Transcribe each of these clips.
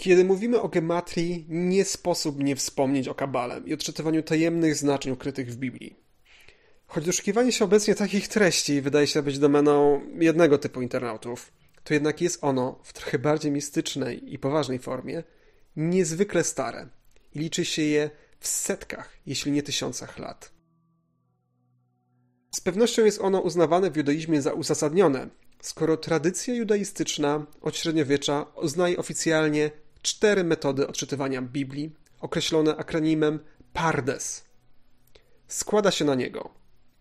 Kiedy mówimy o gematrii, nie sposób nie wspomnieć o kabale i odczytywaniu tajemnych znaczeń ukrytych w Biblii. Choć doszukiwanie się obecnie takich treści wydaje się być domeną jednego typu internautów, to jednak jest ono w trochę bardziej mistycznej i poważnej formie niezwykle stare i liczy się je w setkach, jeśli nie tysiącach lat. Z pewnością jest ono uznawane w judaizmie za uzasadnione, skoro tradycja judaistyczna od średniowiecza uznaje oficjalnie cztery metody odczytywania Biblii, określone akronimem PARDES. Składa się na niego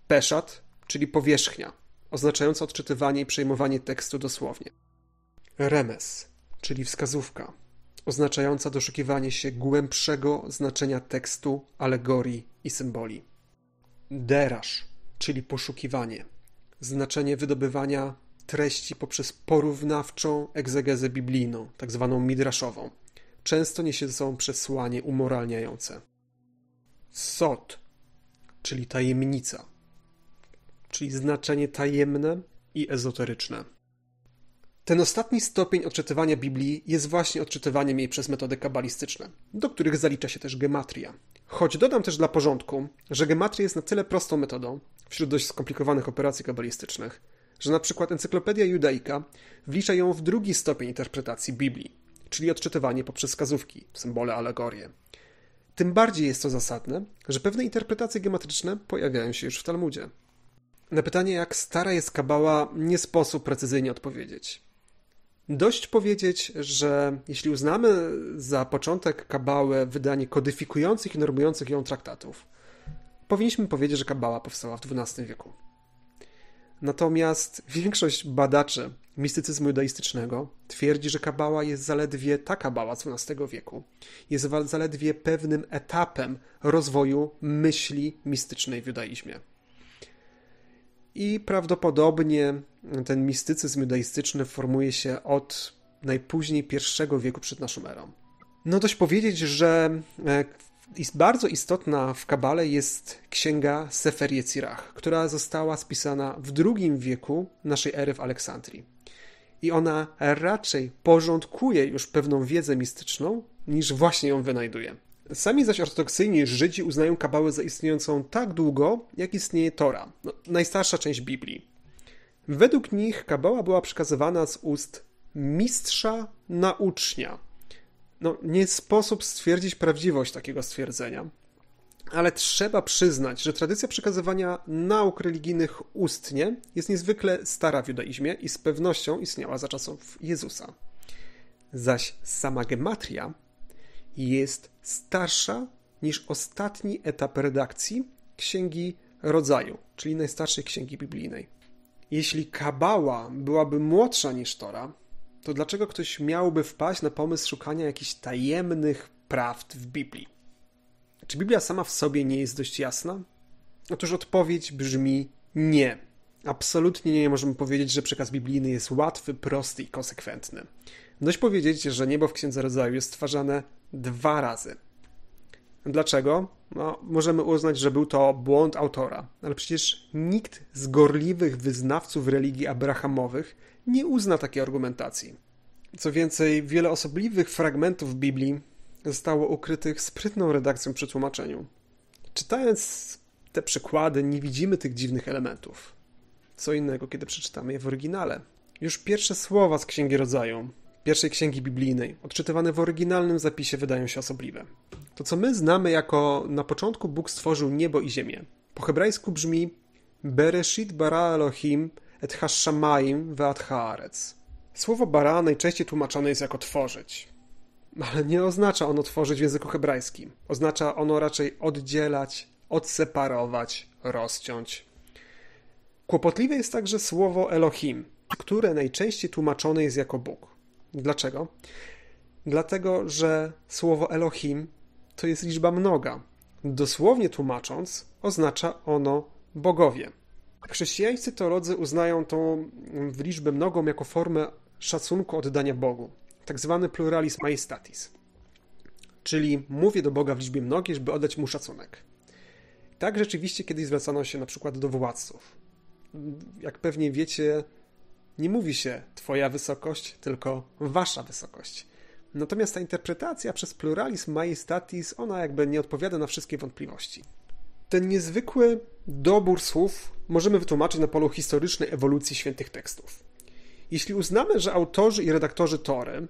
Peszat, czyli powierzchnia, oznaczająca odczytywanie i przejmowanie tekstu dosłownie. Remes, czyli wskazówka, oznaczająca doszukiwanie się głębszego znaczenia tekstu, alegorii i symboli. Derasz, czyli poszukiwanie, znaczenie wydobywania treści poprzez porównawczą egzegezę biblijną, tak zwaną midraszową. Często niesie ze sobą przesłanie umoralniające. Sot, czyli tajemnica, czyli znaczenie tajemne i ezoteryczne. Ten ostatni stopień odczytywania Biblii jest właśnie odczytywaniem jej przez metody kabalistyczne, do których zalicza się też gematria. Choć dodam też dla porządku, że gematria jest na tyle prostą metodą, wśród dość skomplikowanych operacji kabalistycznych, że na przykład Encyklopedia Judaika wlicza ją w drugi stopień interpretacji Biblii, czyli odczytywanie poprzez wskazówki, symbole, alegorie. Tym bardziej jest to zasadne, że pewne interpretacje geometryczne pojawiają się już w Talmudzie. Na pytanie, jak stara jest Kabała, nie sposób precyzyjnie odpowiedzieć. Dość powiedzieć, że jeśli uznamy za początek Kabałę wydanie kodyfikujących i normujących ją traktatów, powinniśmy powiedzieć, że Kabała powstała w XII wieku. Natomiast większość badaczy mistycyzmu judaistycznego twierdzi, że kabała jest zaledwie ta kabała XII wieku. Jest zaledwie pewnym etapem rozwoju myśli mistycznej w judaizmie. I prawdopodobnie ten mistycyzm judaistyczny formuje się od najpóźniej I wieku przed naszą erą. No dość powiedzieć, że e, bardzo istotna w Kabale jest księga Sefer Yetzirach, która została spisana w II wieku naszej ery w Aleksandrii. I ona raczej porządkuje już pewną wiedzę mistyczną, niż właśnie ją wynajduje. Sami zaś ortodoksyjni Żydzi uznają Kabałę za istniejącą tak długo, jak istnieje Tora, no, najstarsza część Biblii. Według nich Kabała była przekazywana z ust mistrza na ucznia, no, nie sposób stwierdzić prawdziwość takiego stwierdzenia, ale trzeba przyznać, że tradycja przekazywania nauk religijnych ustnie jest niezwykle stara w judaizmie i z pewnością istniała za czasów Jezusa. Zaś sama gematria jest starsza niż ostatni etap redakcji Księgi Rodzaju, czyli najstarszej księgi biblijnej. Jeśli Kabała byłaby młodsza niż Tora, to dlaczego ktoś miałby wpaść na pomysł szukania jakichś tajemnych prawd w Biblii? Czy Biblia sama w sobie nie jest dość jasna? Otóż odpowiedź brzmi nie. Absolutnie nie możemy powiedzieć, że przekaz biblijny jest łatwy, prosty i konsekwentny. Dość powiedzieć, że niebo w Księdze Rodzaju jest stwarzane dwa razy. Dlaczego? No, możemy uznać, że był to błąd autora, ale przecież nikt z gorliwych wyznawców religii abrahamowych nie uzna takiej argumentacji. Co więcej, wiele osobliwych fragmentów Biblii zostało ukrytych sprytną redakcją przy tłumaczeniu. Czytając te przykłady, nie widzimy tych dziwnych elementów. Co innego, kiedy przeczytamy je w oryginale. Już pierwsze słowa z Księgi Rodzaju, pierwszej księgi biblijnej, odczytywane w oryginalnym zapisie, wydają się osobliwe. To, co my znamy jako na początku Bóg stworzył niebo i ziemię, po hebrajsku brzmi Bereshit bara Elohim et hashamaim ve'at haaretz. Słowo bara najczęściej tłumaczone jest jako tworzyć. Ale nie oznacza ono tworzyć w języku hebrajskim. Oznacza ono raczej oddzielać, odseparować, rozciąć. Kłopotliwe jest także słowo Elohim, które najczęściej tłumaczone jest jako Bóg. Dlaczego? Dlatego, że słowo Elohim to jest liczba mnoga. Dosłownie tłumacząc, oznacza ono bogowie. Chrześcijańscy teolodzy uznają tą liczbę mnogą jako formę szacunku oddania Bogu, tak zwany pluralis majestatis. Czyli mówię do Boga w liczbie mnogiej, żeby oddać mu szacunek. Tak rzeczywiście kiedyś zwracano się na przykład do władców. Jak pewnie wiecie, nie mówi się Twoja wysokość, tylko Wasza wysokość. Natomiast ta interpretacja przez pluralizm majestatis, ona jakby nie odpowiada na wszystkie wątpliwości. Ten niezwykły dobór słów możemy wytłumaczyć na polu historycznej ewolucji świętych tekstów. Jeśli uznamy, że autorzy i redaktorzy Tory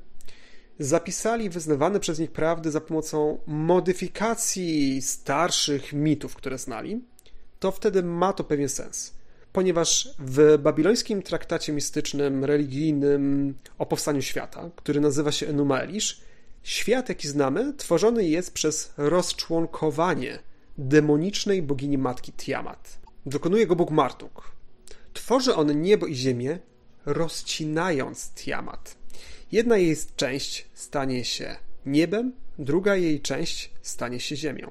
zapisali wyznawane przez nich prawdy za pomocą modyfikacji starszych mitów, które znali, to wtedy ma to pewien sens. Ponieważ w babilońskim traktacie mistycznym, religijnym o powstaniu świata, który nazywa się Enuma świat, jaki znamy, tworzony jest przez rozczłonkowanie demonicznej bogini matki Tiamat. Dokonuje go Bóg Martuk. Tworzy on niebo i ziemię, rozcinając Tiamat. Jedna jej część stanie się niebem, druga jej część stanie się ziemią.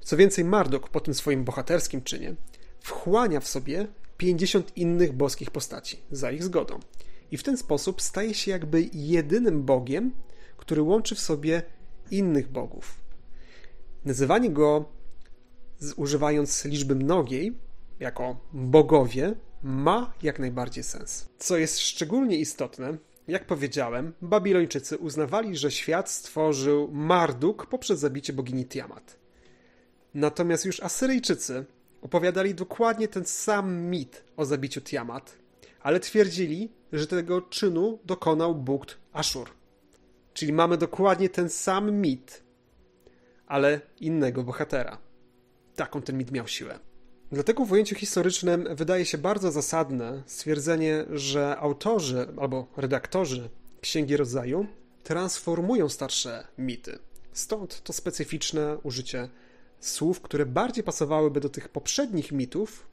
Co więcej, Marduk po tym swoim bohaterskim czynie wchłania w sobie 50 innych boskich postaci za ich zgodą. I w ten sposób staje się jakby jedynym Bogiem, który łączy w sobie innych bogów. Nazywanie go, używając liczby mnogiej, jako bogowie, ma jak najbardziej sens. Co jest szczególnie istotne, jak powiedziałem, Babilończycy uznawali, że świat stworzył Marduk poprzez zabicie bogini Tiamat. Natomiast już Asyryjczycy opowiadali dokładnie ten sam mit o zabiciu Tiamat, ale twierdzili, że tego czynu dokonał Bóg Aszur. Czyli mamy dokładnie ten sam mit, ale innego bohatera. Taką ten mit miał siłę. Dlatego w ujęciu historycznym wydaje się bardzo zasadne stwierdzenie, że autorzy albo redaktorzy Księgi Rodzaju transformują starsze mity. Stąd to specyficzne użycie słów, które bardziej pasowałyby do tych poprzednich mitów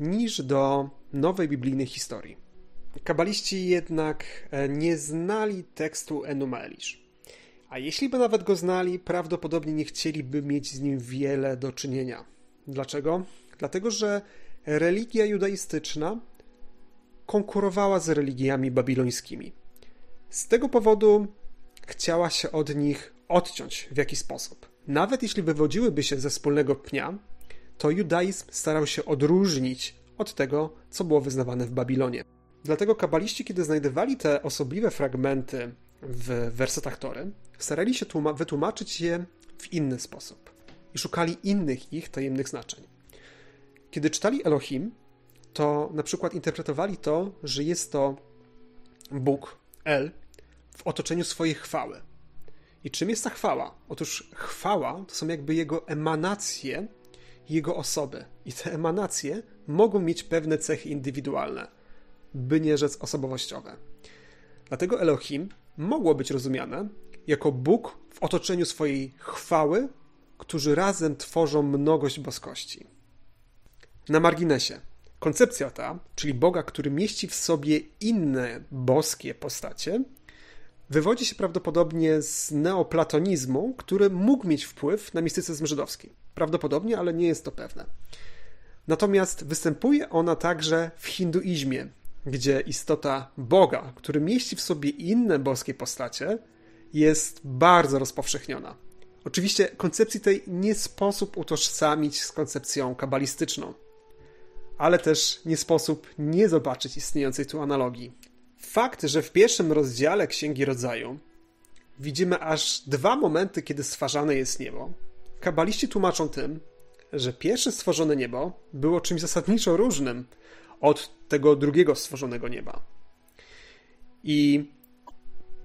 niż do nowej biblijnej historii. Kabaliści jednak e, nie znali tekstu Enuma Elish. A jeśli by nawet go znali, prawdopodobnie nie chcieliby mieć z nim wiele do czynienia. Dlaczego? Dlatego, że religia judaistyczna konkurowała z religiami babilońskimi. Z tego powodu chciała się od nich odciąć w jakiś sposób. Nawet jeśli wywodziłyby się ze wspólnego pnia, to judaizm starał się odróżnić od tego, co było wyznawane w Babilonie. Dlatego kabaliści, kiedy znajdowali te osobliwe fragmenty w wersetach Tory, starali się wytłumaczyć je w inny sposób i szukali innych ich tajemnych znaczeń. Kiedy czytali Elohim, to na przykład interpretowali to, że jest to Bóg, El, w otoczeniu swojej chwały. I czym jest ta chwała? Otóż chwała to są jakby jego emanacje, jego osoby. I te emanacje mogą mieć pewne cechy indywidualne, by nie rzec osobowościowe. Dlatego Elohim mogło być rozumiane jako Bóg w otoczeniu swojej chwały, którzy razem tworzą mnogość boskości. Na marginesie. Koncepcja ta, czyli Boga, który mieści w sobie inne boskie postacie, wywodzi się prawdopodobnie z neoplatonizmu, który mógł mieć wpływ na mistycyzm żydowski. Prawdopodobnie, ale nie jest to pewne. Natomiast występuje ona także w hinduizmie, gdzie istota Boga, który mieści w sobie inne boskie postacie, jest bardzo rozpowszechniona. Oczywiście koncepcji tej nie sposób utożsamić z koncepcją kabalistyczną, ale też nie sposób nie zobaczyć istniejącej tu analogii. Fakt, że w pierwszym rozdziale Księgi Rodzaju widzimy aż dwa momenty, kiedy stwarzane jest niebo, kabaliści tłumaczą tym, że pierwsze stworzone niebo było czymś zasadniczo różnym od tego drugiego stworzonego nieba. I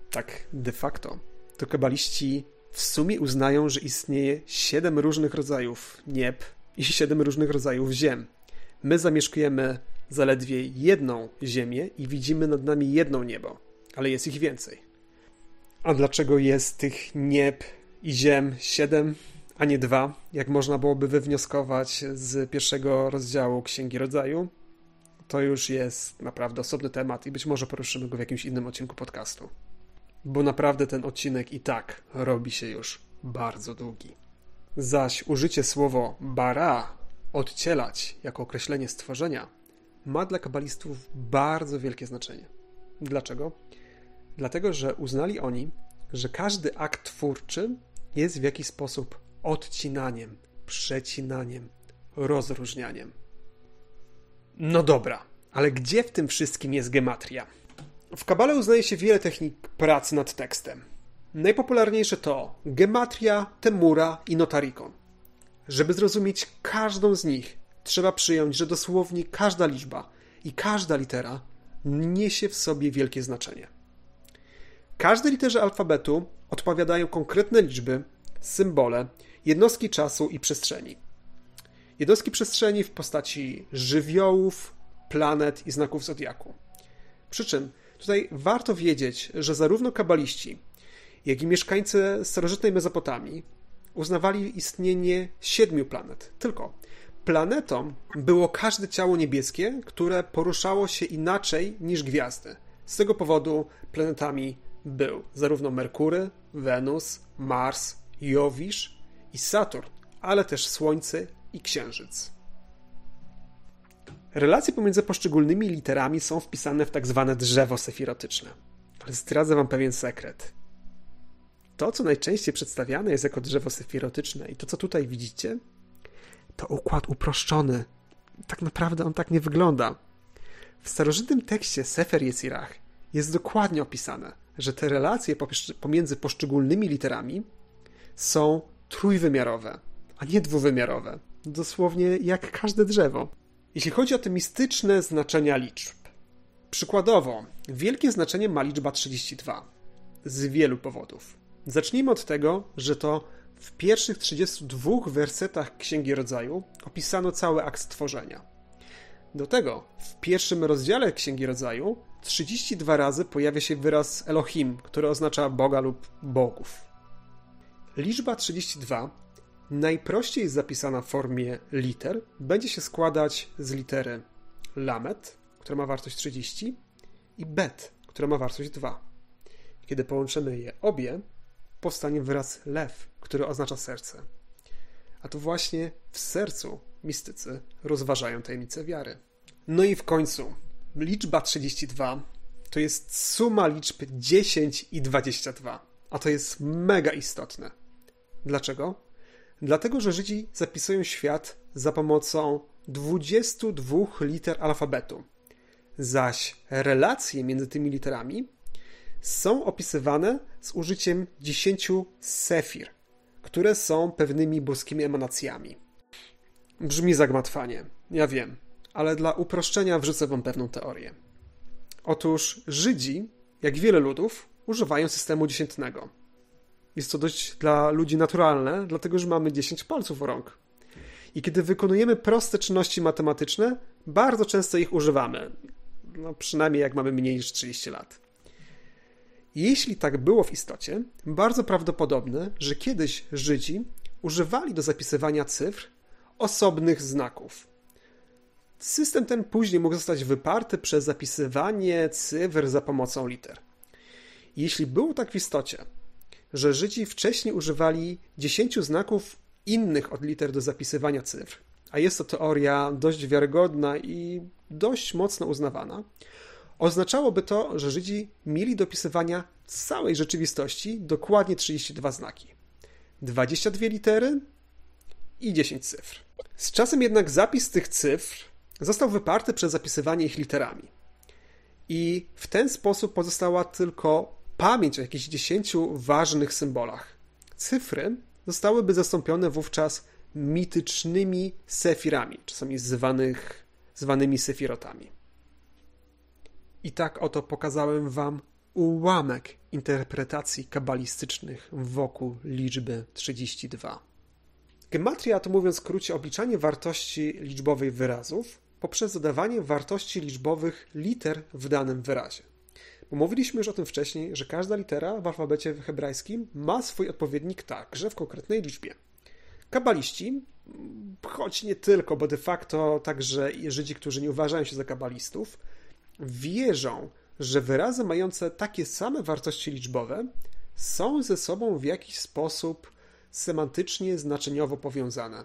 tak de facto to kabaliści w sumie uznają, że istnieje siedem różnych rodzajów nieb i siedem różnych rodzajów ziem. My zamieszkujemy zaledwie jedną ziemię i widzimy nad nami jedno niebo, ale jest ich więcej. A dlaczego jest tych nieb i ziem siedem, a nie dwa, jak można byłoby wywnioskować z pierwszego rozdziału Księgi Rodzaju? To już jest naprawdę osobny temat i być może poruszymy go w jakimś innym odcinku podcastu bo naprawdę ten odcinek i tak robi się już bardzo długi. Zaś użycie słowo bara, odcielać, jako określenie stworzenia, ma dla kabalistów bardzo wielkie znaczenie. Dlaczego? Dlatego, że uznali oni, że każdy akt twórczy jest w jakiś sposób odcinaniem, przecinaniem, rozróżnianiem. No dobra, ale gdzie w tym wszystkim jest gematria? W Kabale uznaje się wiele technik pracy nad tekstem. Najpopularniejsze to gematria, temura i notarikon. Żeby zrozumieć każdą z nich, trzeba przyjąć, że dosłownie każda liczba i każda litera niesie w sobie wielkie znaczenie. Każdej literze alfabetu odpowiadają konkretne liczby, symbole, jednostki czasu i przestrzeni. Jednostki przestrzeni w postaci żywiołów, planet i znaków zodiaku. Przy czym tutaj warto wiedzieć, że zarówno kabaliści, jak i mieszkańcy starożytnej Mezopotamii uznawali istnienie siedmiu planet. Tylko planetą było każde ciało niebieskie, które poruszało się inaczej niż gwiazdy. Z tego powodu planetami był zarówno Merkury, Wenus, Mars, Jowisz i Saturn, ale też Słońce i Księżyc. Relacje pomiędzy poszczególnymi literami są wpisane w tak zwane drzewo sefirotyczne. Ale zdradzę wam pewien sekret. To, co najczęściej przedstawiane jest jako drzewo sefirotyczne i to, co tutaj widzicie, to układ uproszczony. Tak naprawdę on tak nie wygląda. W starożytnym tekście Sefer Yetzirach jest dokładnie opisane, że te relacje pomiędzy poszczególnymi literami są trójwymiarowe, a nie dwuwymiarowe. Dosłownie jak każde drzewo. Jeśli chodzi o te mistyczne znaczenia liczb, przykładowo, wielkie znaczenie ma liczba 32 z wielu powodów. Zacznijmy od tego, że to w pierwszych 32 wersetach Księgi Rodzaju opisano cały akt stworzenia. Do tego w pierwszym rozdziale Księgi Rodzaju 32 razy pojawia się wyraz Elohim, który oznacza Boga lub bogów. Liczba 32 najprościej zapisana w formie liter będzie się składać z litery lamet, która ma wartość 30 i bet, która ma wartość 2. Kiedy połączymy je obie, powstanie wyraz lew, który oznacza serce. A to właśnie w sercu mistycy rozważają tajemnice wiary. No i w końcu, liczba 32 to jest suma liczb 10 i 22. A to jest mega istotne. Dlaczego? Dlatego, że Żydzi zapisują świat za pomocą 22 liter alfabetu, zaś relacje między tymi literami są opisywane z użyciem 10 sefir, które są pewnymi boskimi emanacjami. Brzmi zagmatwanie, ja wiem, ale dla uproszczenia wrzucę wam pewną teorię. Otóż Żydzi, jak wiele ludów, używają systemu dziesiętnego. Jest to dość dla ludzi naturalne, dlatego że mamy 10 palców rąk. I kiedy wykonujemy proste czynności matematyczne, bardzo często ich używamy. No, przynajmniej jak mamy mniej niż 30 lat. Jeśli tak było w istocie, bardzo prawdopodobne, że kiedyś Żydzi używali do zapisywania cyfr osobnych znaków. System ten później mógł zostać wyparty przez zapisywanie cyfr za pomocą liter. Jeśli było tak w istocie, że Żydzi wcześniej używali dziesięciu znaków innych od liter do zapisywania cyfr, a jest to teoria dość wiarygodna i dość mocno uznawana, oznaczałoby to, że Żydzi mieli do opisywania całej rzeczywistości dokładnie 32 znaki. 22 litery i 10 cyfr. Z czasem jednak zapis tych cyfr został wyparty przez zapisywanie ich literami. I w ten sposób pozostała tylko pamięć o jakichś 10 ważnych symbolach. Cyfry zostałyby zastąpione wówczas mitycznymi sefirami, czasami zwanych, zwanymi sefirotami. I tak oto pokazałem Wam ułamek interpretacji kabalistycznych wokół liczby 32. Gematria to mówiąc w skrócie obliczanie wartości liczbowej wyrazów poprzez dodawanie wartości liczbowych liter w danym wyrazie. Mówiliśmy już o tym wcześniej, że każda litera w alfabecie hebrajskim ma swój odpowiednik także w konkretnej liczbie. Kabaliści, choć nie tylko, bo de facto także Żydzi, którzy nie uważają się za kabalistów, wierzą, że wyrazy mające takie same wartości liczbowe są ze sobą w jakiś sposób semantycznie, znaczeniowo powiązane.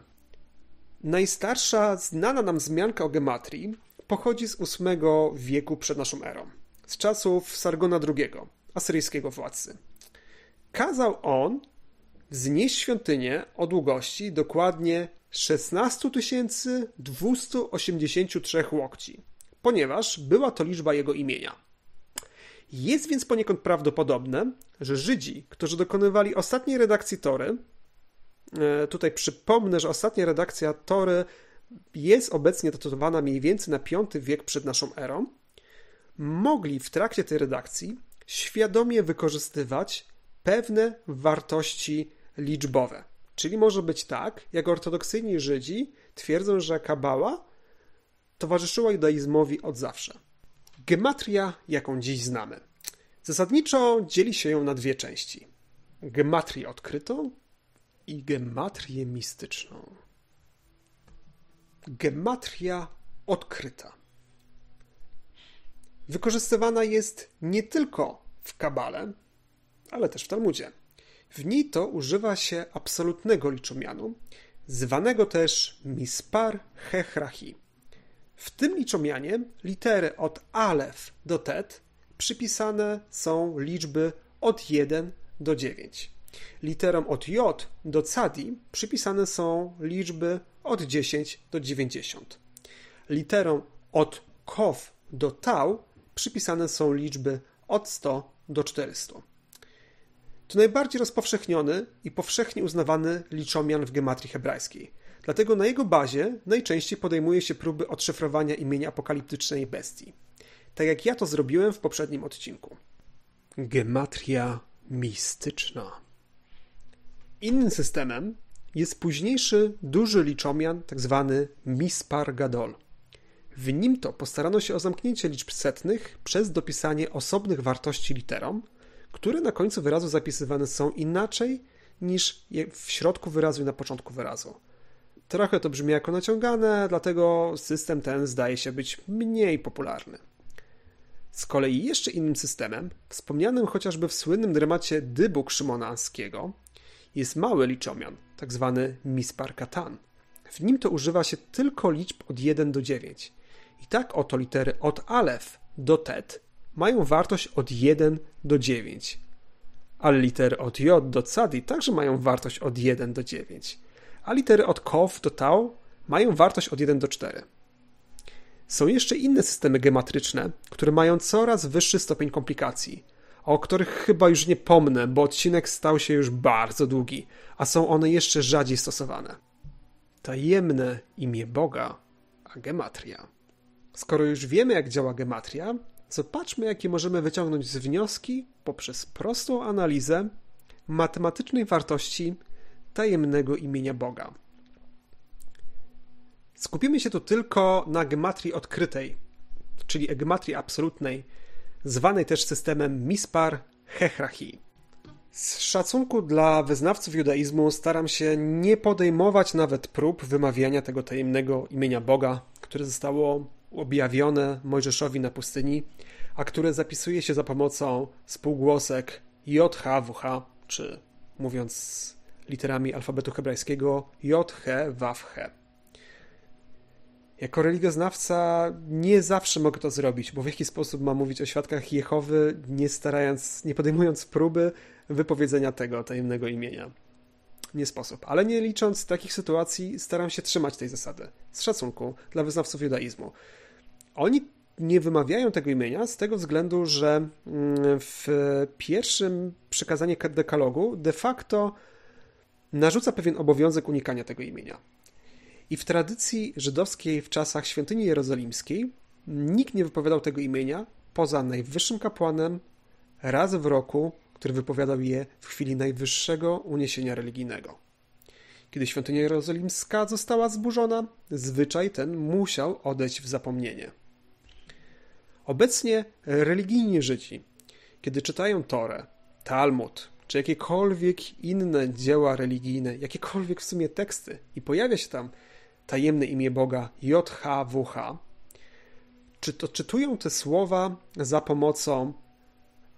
Najstarsza znana nam wzmianka o gematrii pochodzi z VIII wieku przed naszą erą, z czasów Sargona II, asyryjskiego władcy. Kazał on wznieść świątynię o długości dokładnie 16 283 łokci, ponieważ była to liczba jego imienia. Jest więc poniekąd prawdopodobne, że Żydzi, którzy dokonywali ostatniej redakcji Tory, e, tutaj przypomnę, że ostatnia redakcja Tory jest obecnie datowana mniej więcej na V wiek przed naszą erą, mogli w trakcie tej redakcji świadomie wykorzystywać pewne wartości liczbowe. Czyli może być tak, jak ortodoksyjni Żydzi twierdzą, że Kabała towarzyszyła judaizmowi od zawsze. Gematria, jaką dziś znamy. Zasadniczo dzieli się ją na dwie części. Gematrię odkrytą i gematrię mistyczną. Gematria odkryta. Wykorzystywana jest nie tylko w Kabale, ale też w Talmudzie. W niej to używa się absolutnego liczomianu, zwanego też mispar hechrachi. W tym liczomianie litery od alef do tet przypisane są liczby od 1 do 9. Literom od j do cadi przypisane są liczby od 10 do 90. Literom od kow do tau przypisane są liczby od 100 do 400. To najbardziej rozpowszechniony i powszechnie uznawany liczomian w gematrii hebrajskiej. Dlatego na jego bazie najczęściej podejmuje się próby odszyfrowania imienia apokaliptycznej bestii. Tak jak ja to zrobiłem w poprzednim odcinku. Gematria mistyczna. Innym systemem jest późniejszy duży liczomian, tzw. Tak Mispar Gadol. W nim to postarano się o zamknięcie liczb setnych przez dopisanie osobnych wartości literom, które na końcu wyrazu zapisywane są inaczej niż w środku wyrazu i na początku wyrazu. Trochę to brzmi jako naciągane, dlatego system ten zdaje się być mniej popularny. Z kolei jeszcze innym systemem, wspomnianym chociażby w słynnym dramacie Dybuk Szymonanskiego, jest mały liczomian. Tak mispar katan. W nim to używa się tylko liczb od 1 do 9. I tak oto litery od alef do tet mają wartość od 1 do 9. Ale litery od j do cadi także mają wartość od 1 do 9. A litery od kow do tau mają wartość od 1 do 4. Są jeszcze inne systemy gematryczne, które mają coraz wyższy stopień komplikacji, o których chyba już nie pomnę, bo odcinek stał się już bardzo długi, a są one jeszcze rzadziej stosowane. Tajemne imię Boga, a gematria. Skoro już wiemy, jak działa gematria, zobaczmy, jakie możemy wyciągnąć z wnioski poprzez prostą analizę matematycznej wartości tajemnego imienia Boga. Skupimy się tu tylko na gematrii odkrytej, czyli gematrii absolutnej, zwanej też systemem Mispar Hechrachi. Z szacunku dla wyznawców judaizmu staram się nie podejmować nawet prób wymawiania tego tajemnego imienia Boga, które zostało objawione Mojżeszowi na pustyni, a które zapisuje się za pomocą spółgłosek JHWH, czy mówiąc literami alfabetu hebrajskiego JH Wawh. Jako religioznawca nie zawsze mogę to zrobić, bo w jaki sposób mam mówić o świadkach Jehowy, nie starając, nie podejmując próby wypowiedzenia tego tajemnego imienia. Nie sposób. Ale nie licząc takich sytuacji, staram się trzymać tej zasady. Z szacunku dla wyznawców judaizmu. Oni nie wymawiają tego imienia z tego względu, że mm, w pierwszym przekazaniu dekalogu de facto narzuca pewien obowiązek unikania tego imienia. I w tradycji żydowskiej w czasach świątyni jerozolimskiej nikt nie wypowiadał tego imienia poza najwyższym kapłanem raz w roku, który wypowiadał je w chwili najwyższego uniesienia religijnego. Kiedy świątynia jerozolimska została zburzona, zwyczaj ten musiał odejść w zapomnienie. Obecnie religijni Żydzi, kiedy czytają Torę, Talmud czy jakiekolwiek inne dzieła religijne, jakiekolwiek w sumie teksty i pojawia się tam tajemne imię Boga JHWH, czy to czytują te słowa za pomocą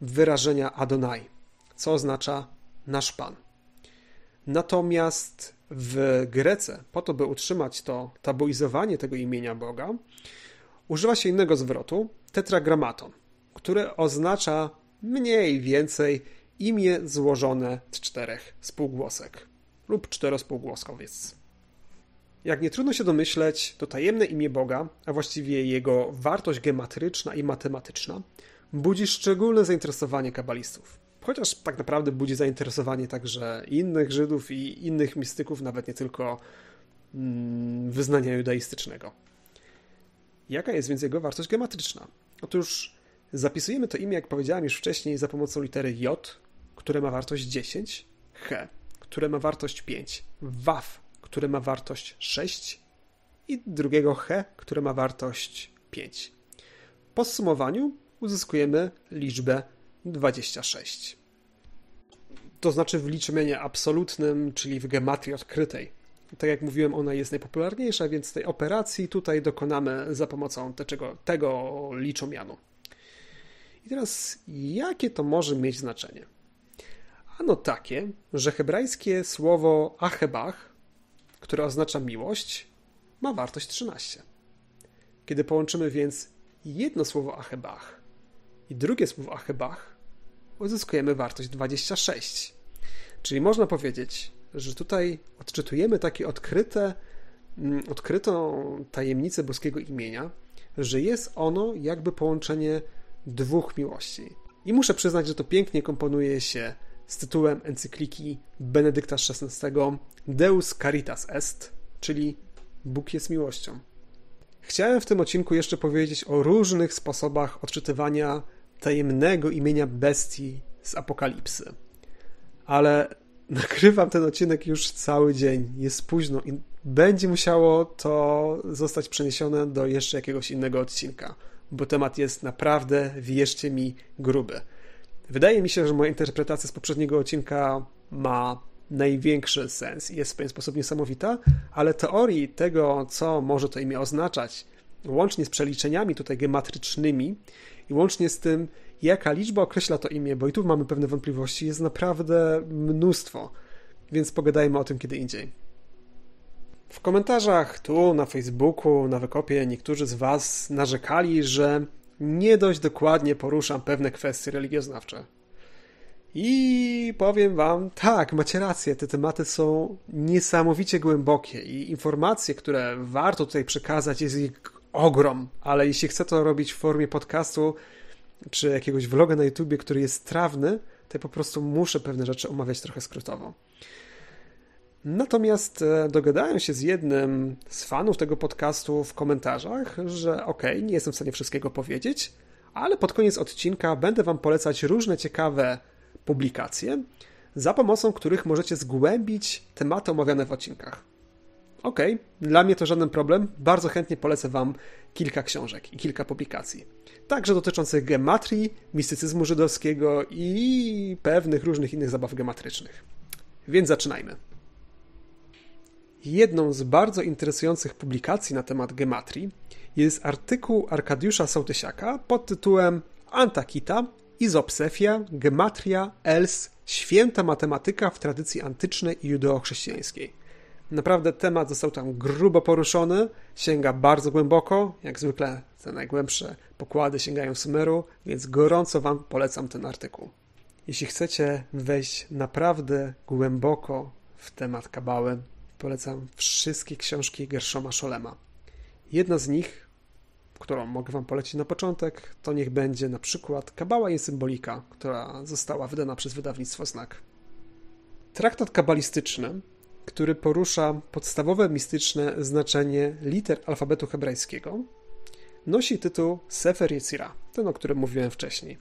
wyrażenia Adonai, co oznacza nasz Pan. Natomiast w Grece, po to by utrzymać to tabuizowanie tego imienia Boga, używa się innego zwrotu, tetragramaton, które oznacza mniej więcej imię złożone z czterech spółgłosek lub czterospółgłoskowiec. Jak nie trudno się domyśleć, to tajemne imię Boga, a właściwie jego wartość gematryczna i matematyczna, budzi szczególne zainteresowanie kabalistów. Chociaż tak naprawdę budzi zainteresowanie także innych Żydów i innych mistyków, nawet nie tylko mm, wyznania judaistycznego. Jaka jest więc jego wartość geometryczna? Otóż zapisujemy to imię, jak powiedziałem już wcześniej, za pomocą litery J, które ma wartość 10, H, które ma wartość 5, WAF, które ma wartość 6 i drugiego H, które ma wartość 5. Po zsumowaniu uzyskujemy liczbę 26. To znaczy w liczbie absolutnym, czyli w gematrii odkrytej. Tak jak mówiłem, ona jest najpopularniejsza, więc tej operacji tutaj dokonamy za pomocą tego, tego liczomianu. I teraz, jakie to może mieć znaczenie? Ano takie, że hebrajskie słowo achebach, które oznacza miłość, ma wartość 13. Kiedy połączymy więc jedno słowo achebach i drugie słowo achebach, uzyskujemy wartość 26. Czyli można powiedzieć, że tutaj odczytujemy takie odkryte, mm, odkrytą tajemnicę boskiego imienia, że jest ono jakby połączenie dwóch miłości. I muszę przyznać, że to pięknie komponuje się z tytułem encykliki Benedykta XVI Deus Caritas Est, czyli Bóg jest miłością. Chciałem w tym odcinku jeszcze powiedzieć o różnych sposobach odczytywania tajemnego imienia bestii z Apokalipsy. Ale nagrywam ten odcinek już cały dzień, jest późno i będzie musiało to zostać przeniesione do jeszcze jakiegoś innego odcinka, bo temat jest naprawdę, wierzcie mi, gruby. Wydaje mi się, że moja interpretacja z poprzedniego odcinka ma największy sens i jest w pewien sposób niesamowita, ale teorii tego, co może to imię oznaczać, łącznie z przeliczeniami tutaj gematrycznymi i łącznie z tym, jaka liczba określa to imię, bo i tu mamy pewne wątpliwości, jest naprawdę mnóstwo, więc pogadajmy o tym kiedy indziej. W komentarzach tu, na Facebooku, na wykopie niektórzy z Was narzekali, że nie dość dokładnie poruszam pewne kwestie religioznawcze. I powiem Wam, tak, macie rację, te tematy są niesamowicie głębokie i informacje, które warto tutaj przekazać, jest ich ogrom, ale jeśli chcę to robić w formie podcastu czy jakiegoś vloga na YouTubie, który jest trawny, to ja po prostu muszę pewne rzeczy omawiać trochę skrótowo. Natomiast e, dogadałem się z jednym z fanów tego podcastu w komentarzach, że ok, nie jestem w stanie wszystkiego powiedzieć, ale pod koniec odcinka będę Wam polecać różne ciekawe publikacje, za pomocą których możecie zgłębić tematy omawiane w odcinkach. Ok, dla mnie to żaden problem. Bardzo chętnie polecę Wam kilka książek i kilka publikacji. Także dotyczących gematrii, mistycyzmu żydowskiego i pewnych różnych innych zabaw gematrycznych. Więc zaczynajmy. Jedną z bardzo interesujących publikacji na temat gematrii jest artykuł Arkadiusza Sołtysiaka pod tytułem Antakita, Izopsefia, Gematria, Els, święta matematyka w tradycji antycznej i judeochrześcijańskiej. Naprawdę temat został tam grubo poruszony, sięga bardzo głęboko, jak zwykle te najgłębsze pokłady sięgają Sumeru, więc gorąco Wam polecam ten artykuł. Jeśli chcecie wejść naprawdę głęboko w temat kabały, polecam wszystkie książki Gershoma Scholema. Jedna z nich, którą mogę Wam polecić na początek, to niech będzie na przykład Kabała i Symbolika, która została wydana przez wydawnictwo Znak. Traktat kabalistyczny, który porusza podstawowe mistyczne znaczenie liter alfabetu hebrajskiego, nosi tytuł Sefer Yetzira, ten o którym mówiłem wcześniej.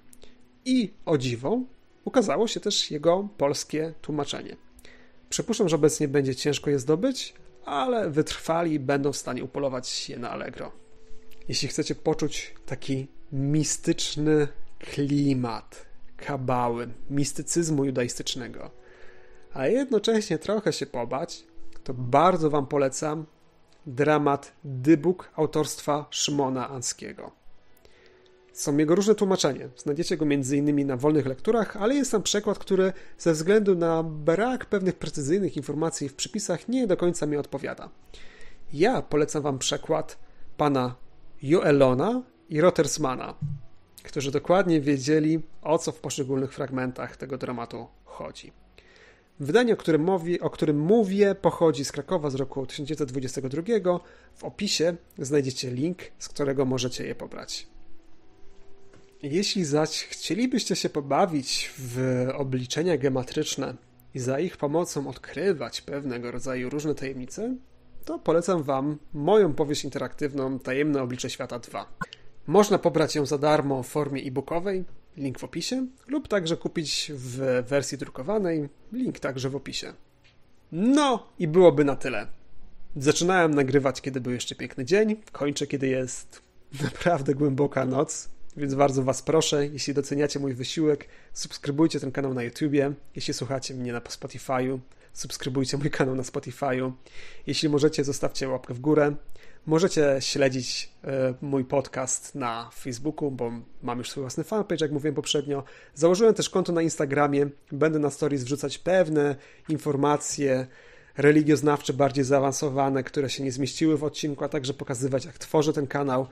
I o dziwo, ukazało się też jego polskie tłumaczenie. Przypuszczam, że obecnie będzie ciężko je zdobyć, ale wytrwali będą w stanie upolować je na Allegro. Jeśli chcecie poczuć taki mistyczny klimat kabały, mistycyzmu judaistycznego, a jednocześnie trochę się pobać, to bardzo Wam polecam dramat Dybuk autorstwa Szymona Anskiego. Są jego różne tłumaczenia. Znajdziecie go m.in. na wolnych lekturach, ale jest tam przekład, który ze względu na brak pewnych precyzyjnych informacji w przypisach nie do końca mi odpowiada. Ja polecam Wam przekład pana Joelona i Rottersmana, którzy dokładnie wiedzieli, o co w poszczególnych fragmentach tego dramatu chodzi. Wydanie, o którym, mówię, o którym mówię, pochodzi z Krakowa z roku 1922. W opisie znajdziecie link, z którego możecie je pobrać. Jeśli zaś chcielibyście się pobawić w obliczenia gematryczne i za ich pomocą odkrywać pewnego rodzaju różne tajemnice, to polecam Wam moją powieść interaktywną Tajemne Oblicze Świata 2. Można pobrać ją za darmo w formie e-bookowej, link w opisie, lub także kupić w wersji drukowanej, link także w opisie. No i byłoby na tyle. Zaczynałem nagrywać, kiedy był jeszcze piękny dzień, kończę, kiedy jest naprawdę głęboka noc, więc bardzo Was proszę, jeśli doceniacie mój wysiłek, subskrybujcie ten kanał na YouTubie, jeśli słuchacie mnie na Spotify'u, subskrybujcie mój kanał na Spotify'u. Jeśli możecie, zostawcie łapkę w górę. Możecie śledzić e, mój podcast na Facebooku, bo mam już swój własny fanpage, jak mówiłem poprzednio. Założyłem też konto na Instagramie. Będę na stories wrzucać pewne informacje religioznawcze, bardziej zaawansowane, które się nie zmieściły w odcinku, a także pokazywać, jak tworzę ten kanał.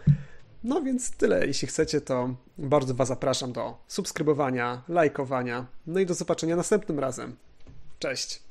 No więc tyle. Jeśli chcecie, to bardzo Was zapraszam do subskrybowania, lajkowania. No i do zobaczenia następnym razem. Cześć.